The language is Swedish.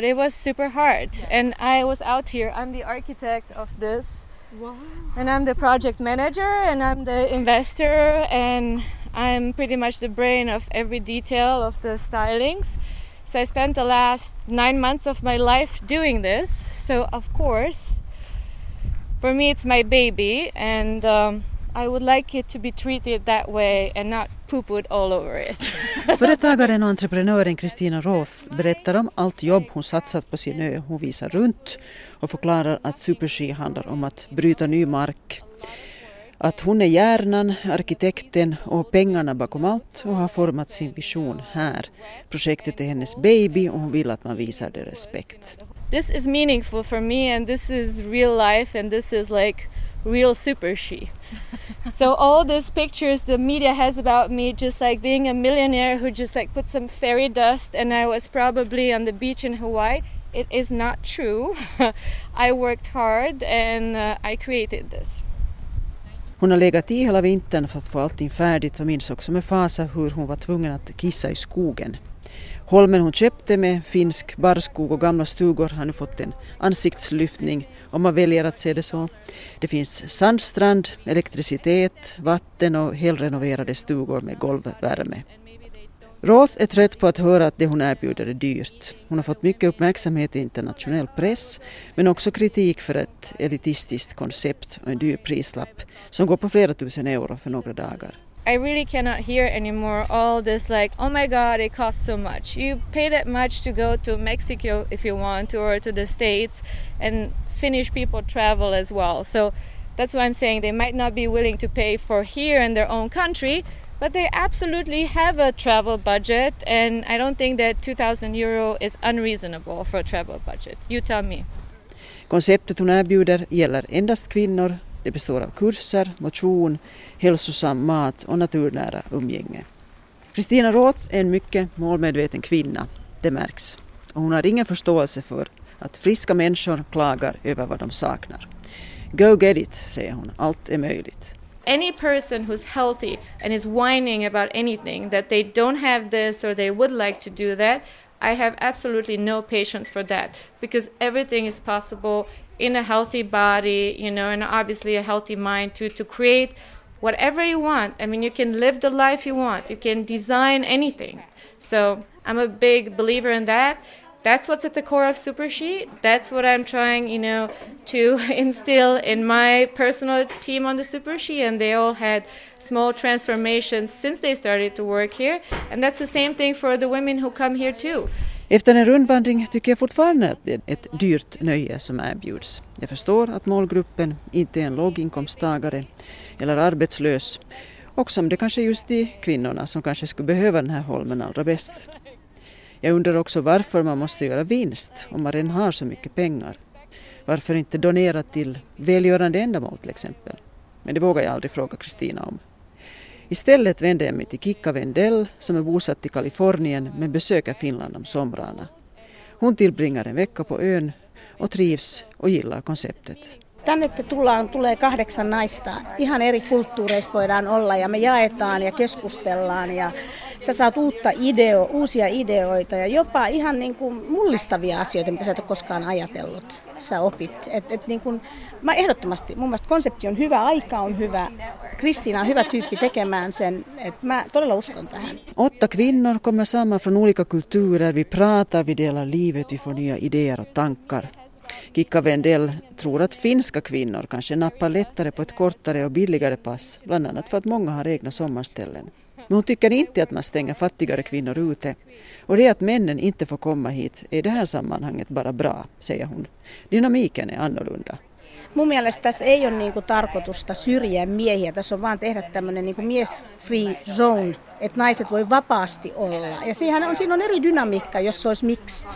It was super hard and I was out here. I'm the architect of this. Wow. And I'm the project manager and I'm the investor and I'm pretty much the brain of every detail of the stylings. So I spent the last nine months of my life doing this. So, of course, for me, it's my baby, and um, I would like it to be treated that way and not poo-pooed all over it. Företagaren och entreprenören Kristina Roth berättar om allt jobb hon satsat på sin ö. Hon visar runt och förklarar att Superski handlar om att bryta ny mark att hon är hjärnan, arkitekten och pengarna bakom allt och har format sin vision här. Projektet är hennes baby och hon vill att man visar det respekt. This is meaningful for me and this is real life and this is like real super she so all these pictures the media has about me just like being a millionaire who just like put some fairy dust and I was probably on the beach in Hawaii. It is not true. I worked hard and uh, I created this. Hon har legat i hela vintern för att få allting färdigt och minns också med fasa hur hon var tvungen att kissa i skogen. Holmen hon köpte med finsk barrskog och gamla stugor har nu fått en ansiktslyftning om man väljer att se det så. Det finns sandstrand, elektricitet, vatten och helrenoverade stugor med golvvärme. Roth är trött på att höra att det hon erbjuder är dyrt. Hon har fått mycket uppmärksamhet i internationell press men också kritik för ett elitistiskt koncept och en dyr prislapp som går på flera tusen euro för några dagar. I really cannot hear anymore all this like, oh my god, it costs so much. You pay that much to go to Mexico if you want to, or to the States and Finnish people travel as well. So that's why I'm saying they might not be willing to pay for here in their own country But they absolutely have a travel budget, and I don't think that 2000 euro is unreasonable for a travel budget. You tell me. Konceptet hon erbjuder gäller endast kvinnor. Det består av kurser, motion, hälsosam mat och naturnära umgänge. Kristina Roth är en mycket målmedveten kvinna, det märks. Och hon har ingen förståelse för att friska människor klagar över vad de saknar. Go get it, säger hon, allt är möjligt. any person who's healthy and is whining about anything that they don't have this or they would like to do that, I have absolutely no patience for that because everything is possible in a healthy body, you know, and obviously a healthy mind to to create whatever you want. I mean, you can live the life you want. You can design anything. So, I'm a big believer in that that's what's at the core of Super Sheet. That's what I'm trying, you know, to instill in my personal team on the Super Sheet, and they all had small transformations since they started to work here, and that's the same thing for the women who come here too. Efter en rundvandring tycker jag fortfarande att det är ett dyrt nöje som erbjuds. Jag förstår att målgruppen inte är en låginkomsttagare eller arbetslös och som det kanske är just de kvinnorna som kanske skulle behöva den här holmen allra bäst. Jag undrar också varför man måste göra vinst om man redan har så mycket pengar. Varför inte donera till välgörande ändamål till exempel? Men det vågar jag aldrig fråga Kristina om. Istället vänder jag mig till Kikka Wendell som är bosatt i Kalifornien men besöker Finland om somrarna. Hon tillbringar en vecka på ön och trivs och gillar konceptet. Tänne tullaan, tulee kahdeksan naista. Ihan eri kulttuureista voidaan olla ja me jaetaan ja keskustellaan ja sä saat uutta ideo, uusia ideoita ja jopa ihan niin kuin mullistavia asioita, mitä sä et ole koskaan ajatellut. Sä opit. Et, et niin kuin, mä ehdottomasti, mun mielestä konsepti on hyvä, aika on hyvä, Kristiina on hyvä tyyppi tekemään sen, että mä todella uskon tähän. Åtta kvinnor kommer samman från olika kulturer, vi pratar, vi delar livet, vi får nya idéer och tankar. Kikka Wendell tror att finska kvinnor kanske nappar lättare på ett kortare och billigare pass, bland annat för att många har egna sommarställen. Men hon tycker inte att man stänger fattigare kvinnor ute. Och det att männen inte får komma hit är i det här sammanhanget bara bra, säger hon. Dynamiken är annorlunda. Mun mielestä tässä ei ole niinku tarkoitusta syrjiä miehiä, tässä on vaan tehdä tämmöinen niinku mies-free zone, että naiset voi vapaasti olla. Ja siihen on, siinä on eri dynamiikka, jos se olisi mixed.